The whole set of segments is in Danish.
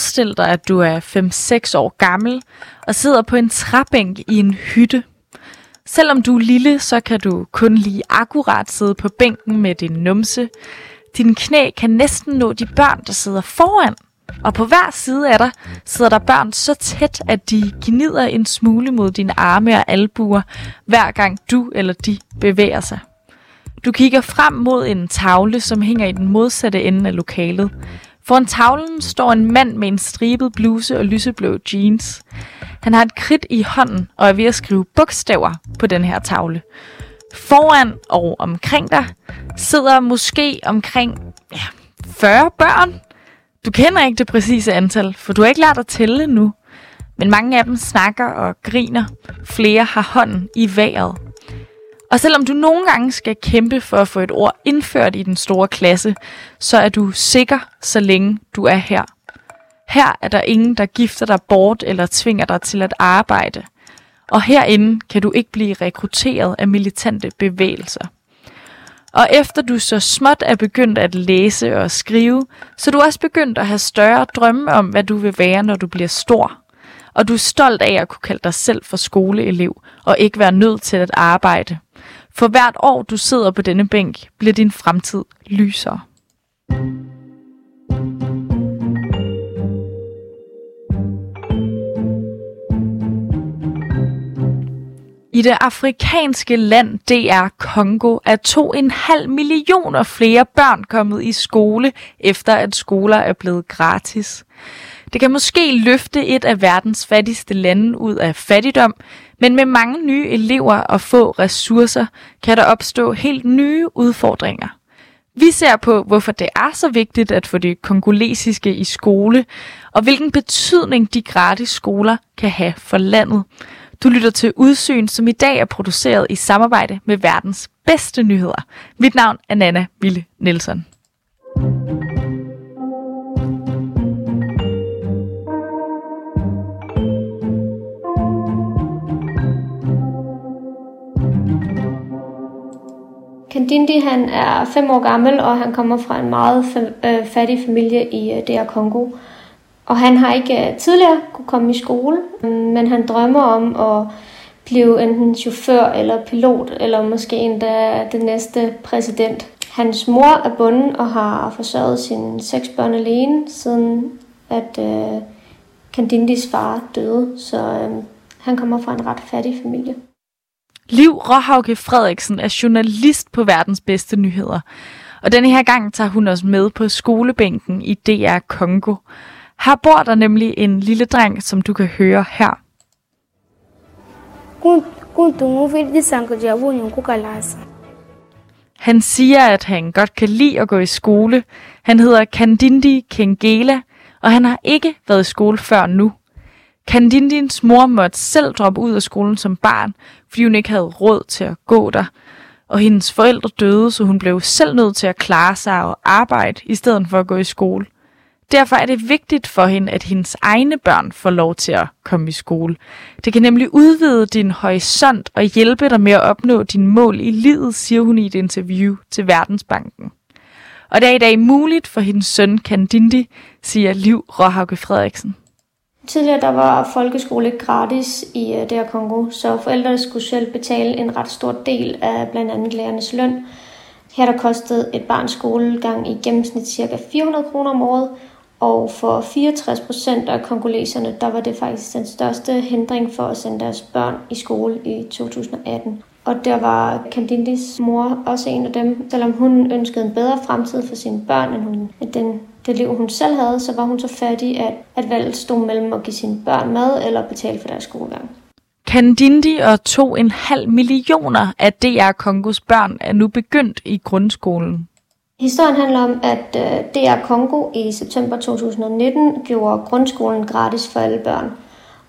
Forestil dig, at du er 5-6 år gammel og sidder på en træbænk i en hytte. Selvom du er lille, så kan du kun lige akkurat sidde på bænken med din numse. Dine knæ kan næsten nå de børn, der sidder foran. Og på hver side af dig sidder der børn så tæt, at de gnider en smule mod dine arme og albuer, hver gang du eller de bevæger sig. Du kigger frem mod en tavle, som hænger i den modsatte ende af lokalet. Foran tavlen står en mand med en stribet bluse og lyseblå jeans. Han har et kridt i hånden og er ved at skrive bogstaver på den her tavle. Foran og omkring dig sidder måske omkring ja, 40 børn. Du kender ikke det præcise antal, for du har ikke lært at tælle nu. Men mange af dem snakker og griner. Flere har hånden i vejret. Og selvom du nogle gange skal kæmpe for at få et ord indført i den store klasse, så er du sikker, så længe du er her. Her er der ingen, der gifter dig bort eller tvinger dig til at arbejde. Og herinde kan du ikke blive rekrutteret af militante bevægelser. Og efter du så småt er begyndt at læse og skrive, så er du også begyndt at have større drømme om, hvad du vil være, når du bliver stor. Og du er stolt af at kunne kalde dig selv for skoleelev og ikke være nødt til at arbejde. For hvert år du sidder på denne bænk, bliver din fremtid lysere. I det afrikanske land DR Kongo er 2,5 millioner flere børn kommet i skole, efter at skoler er blevet gratis. Det kan måske løfte et af verdens fattigste lande ud af fattigdom, men med mange nye elever og få ressourcer kan der opstå helt nye udfordringer. Vi ser på, hvorfor det er så vigtigt at få det kongolesiske i skole, og hvilken betydning de gratis skoler kan have for landet. Du lytter til Udsyn, som i dag er produceret i samarbejde med verdens bedste nyheder. Mit navn er Nana Ville Nielsen. Kandindi han er fem år gammel, og han kommer fra en meget øh, fattig familie i øh, DR Kongo. Og han har ikke øh, tidligere kunne komme i skole, men han drømmer om at blive enten chauffør eller pilot, eller måske endda den næste præsident. Hans mor er bunden og har forsørget sine seks børn alene, siden at øh, Kandindis far døde, så øh, han kommer fra en ret fattig familie. Liv Råhauke Frederiksen er journalist på verdens bedste nyheder. Og denne her gang tager hun os med på skolebænken i DR Kongo. Her bor der nemlig en lille dreng, som du kan høre her. Han siger, at han godt kan lide at gå i skole. Han hedder Kandindi Kengela, og han har ikke været i skole før nu. Kandindins mor måtte selv droppe ud af skolen som barn, fordi hun ikke havde råd til at gå der. Og hendes forældre døde, så hun blev selv nødt til at klare sig og arbejde, i stedet for at gå i skole. Derfor er det vigtigt for hende, at hendes egne børn får lov til at komme i skole. Det kan nemlig udvide din horisont og hjælpe dig med at opnå dine mål i livet, siger hun i et interview til Verdensbanken. Og det er i dag muligt for hendes søn Kandindi, siger Liv Råhauke Frederiksen. Tidligere der var folkeskole ikke gratis i uh, det her Kongo, så forældrene skulle selv betale en ret stor del af blandt andet lærernes løn. Her der kostede et barns skolegang i gennemsnit ca. 400 kroner om året, og for 64 procent af kongoleserne, der var det faktisk den største hindring for at sende deres børn i skole i 2018. Og der var Candindis mor også en af dem. Selvom hun ønskede en bedre fremtid for sine børn, end, hun, end den, det liv, hun selv havde, så var hun så fattig, at, at valget stod mellem at give sine børn mad eller betale for deres skolegang. Kandindi og 2,5 millioner af DR Kongos børn er nu begyndt i grundskolen. Historien handler om, at øh, DR Kongo i september 2019 gjorde grundskolen gratis for alle børn.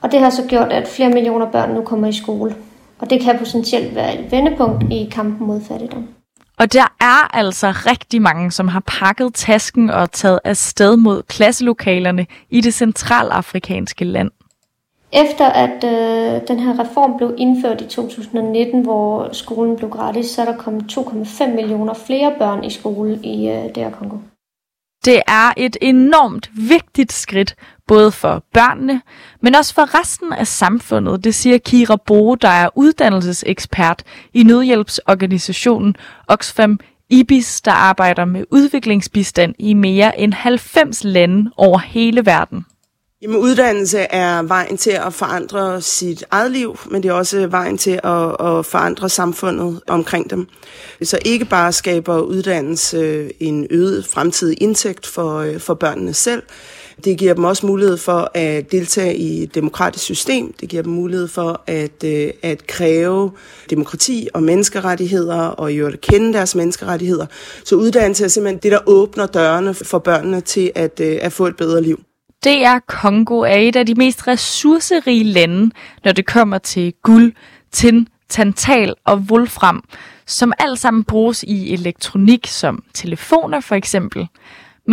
Og det har så gjort, at flere millioner børn nu kommer i skole. Og det kan potentielt være et vendepunkt i kampen mod fattigdom. Og der er altså rigtig mange, som har pakket tasken og taget afsted mod klasselokalerne i det centralafrikanske land. Efter at øh, den her reform blev indført i 2019, hvor skolen blev gratis, så er der kommet 2,5 millioner flere børn i skole i øh, DR Kongo. Det er et enormt vigtigt skridt, både for børnene, men også for resten af samfundet, det siger Kira Bo, der er uddannelsesekspert i nødhjælpsorganisationen Oxfam IBIS, der arbejder med udviklingsbistand i mere end 90 lande over hele verden. Jamen, uddannelse er vejen til at forandre sit eget liv, men det er også vejen til at, at forandre samfundet omkring dem. Så ikke bare skaber uddannelse en øget fremtidig indtægt for, øh, for børnene selv, det giver dem også mulighed for at deltage i et demokratisk system. Det giver dem mulighed for at, øh, at kræve demokrati og menneskerettigheder, og jo at kende deres menneskerettigheder. Så uddannelse er simpelthen det, der åbner dørene for børnene til at, øh, at få et bedre liv. Det er Kongo er et af de mest ressourcerige lande, når det kommer til guld, tin, tantal og wolfram, som alt sammen bruges i elektronik som telefoner for eksempel.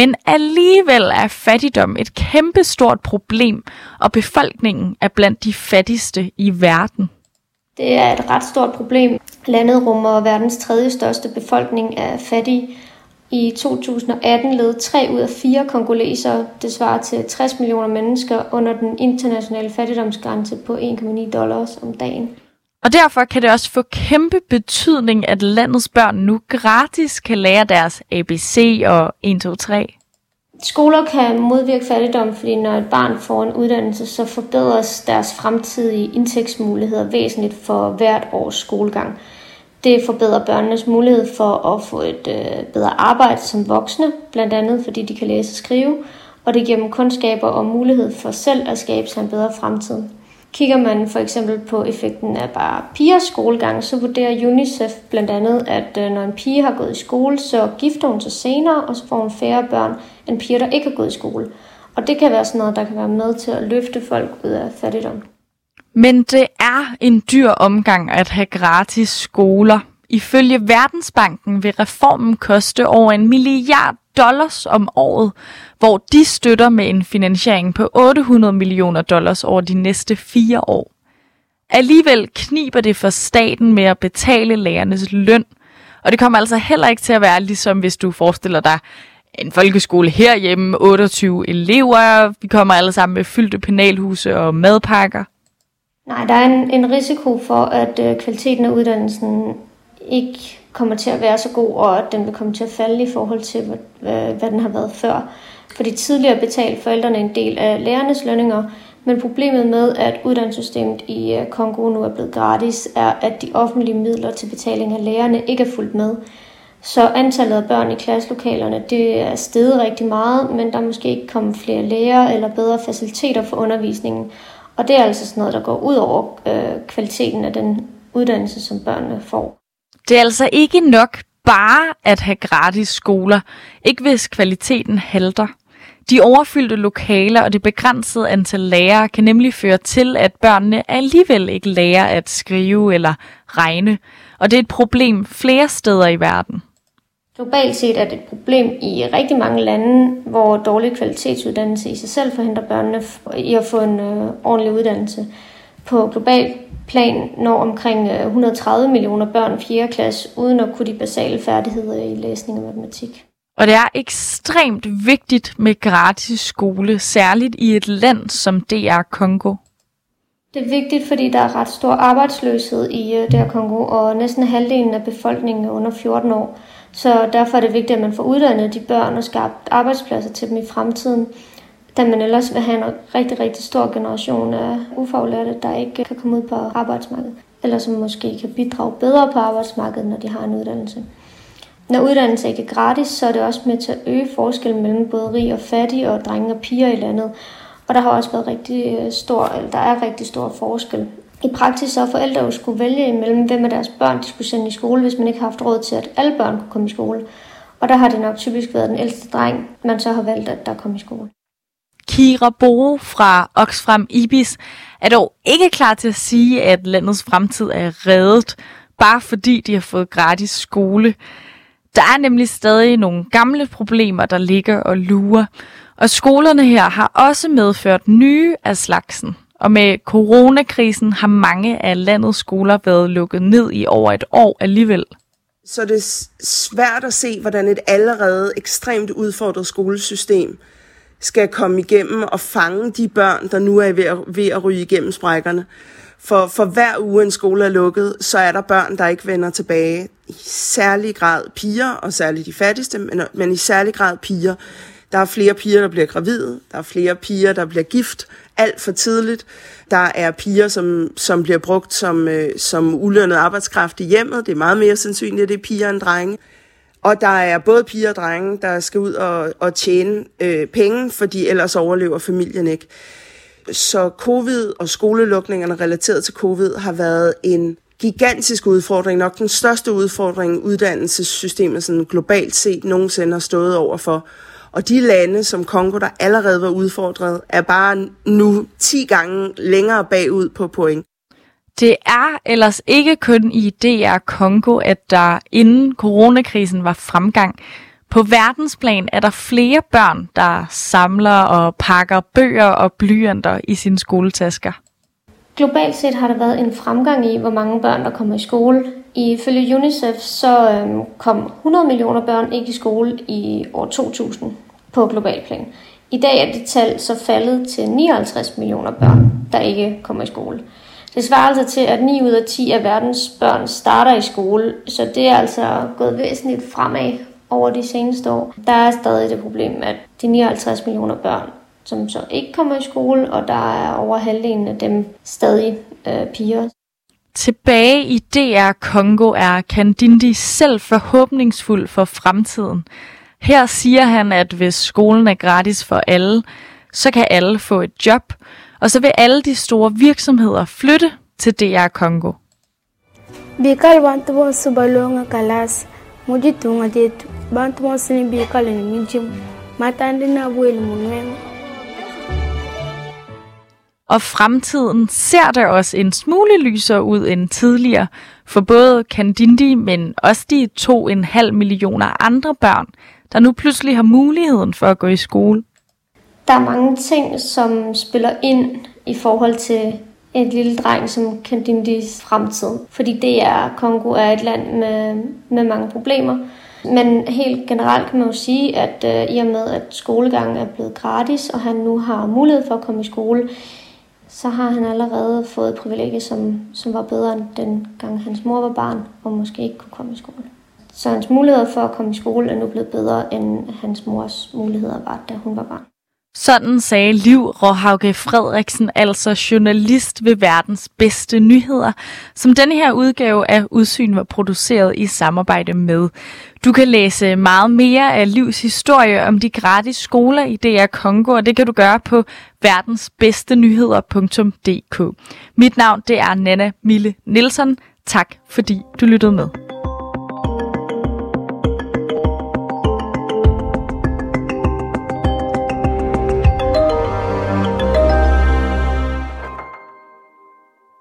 Men alligevel er fattigdom et kæmpestort problem, og befolkningen er blandt de fattigste i verden. Det er et ret stort problem. Landet rummer verdens tredje største befolkning af fattige. I 2018 led 3 ud af 4 kongolesere, det svarer til 60 millioner mennesker, under den internationale fattigdomsgrænse på 1,9 dollars om dagen. Og derfor kan det også få kæmpe betydning, at landets børn nu gratis kan lære deres ABC og 1, 2, 3. Skoler kan modvirke fattigdom, fordi når et barn får en uddannelse, så forbedres deres fremtidige indtægtsmuligheder væsentligt for hvert års skolegang. Det forbedrer børnenes mulighed for at få et øh, bedre arbejde som voksne, blandt andet fordi de kan læse og skrive, og det giver dem kundskaber og mulighed for selv at skabe sig en bedre fremtid. Kigger man for eksempel på effekten af bare pigers skolegang, så vurderer UNICEF blandt andet, at øh, når en pige har gået i skole, så gifter hun sig senere, og så får hun færre børn end piger, der ikke har gået i skole. Og det kan være sådan noget, der kan være med til at løfte folk ud af fattigdom. Men det er en dyr omgang at have gratis skoler. Ifølge Verdensbanken vil reformen koste over en milliard dollars om året, hvor de støtter med en finansiering på 800 millioner dollars over de næste fire år. Alligevel kniber det for staten med at betale lærernes løn, og det kommer altså heller ikke til at være ligesom hvis du forestiller dig en folkeskole herhjemme, 28 elever, vi kommer alle sammen med fyldte penalhuse og madpakker. Nej, der er en, en risiko for, at øh, kvaliteten af uddannelsen ikke kommer til at være så god, og at den vil komme til at falde i forhold til, hvad, hvad den har været før. Fordi tidligere betalte forældrene en del af lærernes lønninger, men problemet med, at uddannelsessystemet i øh, Kongo nu er blevet gratis, er, at de offentlige midler til betaling af lærerne ikke er fulgt med. Så antallet af børn i klasselokalerne, det er steget rigtig meget, men der er måske ikke kommet flere lærere eller bedre faciliteter for undervisningen. Og det er altså sådan noget, der går ud over øh, kvaliteten af den uddannelse, som børnene får. Det er altså ikke nok bare at have gratis skoler, ikke hvis kvaliteten halter. De overfyldte lokaler og det begrænsede antal lærere kan nemlig føre til, at børnene alligevel ikke lærer at skrive eller regne, og det er et problem flere steder i verden. Globalt set er det et problem i rigtig mange lande, hvor dårlig kvalitetsuddannelse i sig selv forhindrer børnene i at få en øh, ordentlig uddannelse. På global plan når omkring 130 øh, millioner børn 4. klasse uden at kunne de basale færdigheder i læsning og matematik. Og det er ekstremt vigtigt med gratis skole, særligt i et land som DR Kongo. Det er vigtigt, fordi der er ret stor arbejdsløshed i øh, DR Kongo, og næsten halvdelen af befolkningen er under 14 år. Så derfor er det vigtigt, at man får uddannet de børn og skabt arbejdspladser til dem i fremtiden da man ellers vil have en rigtig, rigtig stor generation af ufaglærte, der ikke kan komme ud på arbejdsmarkedet, eller som måske kan bidrage bedre på arbejdsmarkedet, når de har en uddannelse. Når uddannelse ikke er gratis, så er det også med til at øge forskellen mellem både rig og fattig og drenge og piger i landet. Og der har også været rigtig øh, stor, eller der er rigtig stor forskel. I praksis så har forældre jo skulle vælge imellem, hvem af deres børn de skulle sende i skole, hvis man ikke har haft råd til, at alle børn kunne komme i skole. Og der har det nok typisk været den ældste dreng, man så har valgt, at der kom i skole. Kira Bo fra Oxfam Ibis er dog ikke klar til at sige, at landets fremtid er reddet, bare fordi de har fået gratis skole. Der er nemlig stadig nogle gamle problemer, der ligger og lurer, og skolerne her har også medført nye af slagsen. Og med coronakrisen har mange af landets skoler været lukket ned i over et år alligevel. Så det er svært at se, hvordan et allerede ekstremt udfordret skolesystem skal komme igennem og fange de børn, der nu er ved at, ved at ryge igennem sprækkerne. For, for hver uge en skole er lukket, så er der børn, der ikke vender tilbage. I særlig grad piger, og særligt de fattigste, men, men i særlig grad piger. Der er flere piger, der bliver gravide. Der er flere piger, der bliver gift alt for tidligt. Der er piger, som, som bliver brugt som, øh, som ulønnet arbejdskraft i hjemmet. Det er meget mere sandsynligt, at det er piger end drenge. Og der er både piger og drenge, der skal ud og, og tjene øh, penge, fordi ellers overlever familien ikke. Så covid og skolelukningerne relateret til covid har været en gigantisk udfordring, nok den største udfordring uddannelsessystemet sådan globalt set nogensinde har stået over for. Og de lande, som Kongo, der allerede var udfordret, er bare nu 10 gange længere bagud på point. Det er ellers ikke kun i DR Kongo, at der inden coronakrisen var fremgang. På verdensplan er der flere børn, der samler og pakker bøger og blyanter i sine skoletasker. Globalt set har der været en fremgang i, hvor mange børn, der kommer i skole. Ifølge UNICEF så øhm, kom 100 millioner børn ikke i skole i år 2000 på global plan. I dag er det tal så faldet til 59 millioner børn, der ikke kommer i skole. Det svarer altså til, at 9 ud af 10 af verdens børn starter i skole, så det er altså gået væsentligt fremad over de seneste år. Der er stadig det problem, at de 59 millioner børn, som så ikke kommer i skole, og der er over halvdelen af dem stadig øh, piger. Tilbage i DR Kongo er Kandindi selv forhåbningsfuld for fremtiden. Her siger han, at hvis skolen er gratis for alle, så kan alle få et job, og så vil alle de store virksomheder flytte til DR Kongo. Bikal bantu bon subalonga kalas. Mujitunga det bantu bon sini bikal ni mijim matandi na buel munwen og fremtiden ser der også en smule lysere ud end tidligere. For både Kandindi, men også de 2,5 millioner andre børn, der nu pludselig har muligheden for at gå i skole. Der er mange ting, som spiller ind i forhold til en lille dreng som Kandindis fremtid. Fordi det er, Kongo er et land med, med mange problemer. Men helt generelt kan man jo sige, at øh, i og med, at skolegangen er blevet gratis, og han nu har mulighed for at komme i skole, så har han allerede fået et privilegie, som, som var bedre end den gang hans mor var barn, og måske ikke kunne komme i skole. Så hans muligheder for at komme i skole er nu blevet bedre, end hans mors muligheder var, da hun var barn. Sådan sagde Liv Råhauke Frederiksen, altså journalist ved verdens bedste nyheder, som denne her udgave af Udsyn var produceret i samarbejde med. Du kan læse meget mere af Livs historie om de gratis skoler i DR Kongo, og det kan du gøre på verdensbedstenyheder.dk. Mit navn det er Nana Mille Nielsen. Tak fordi du lyttede med.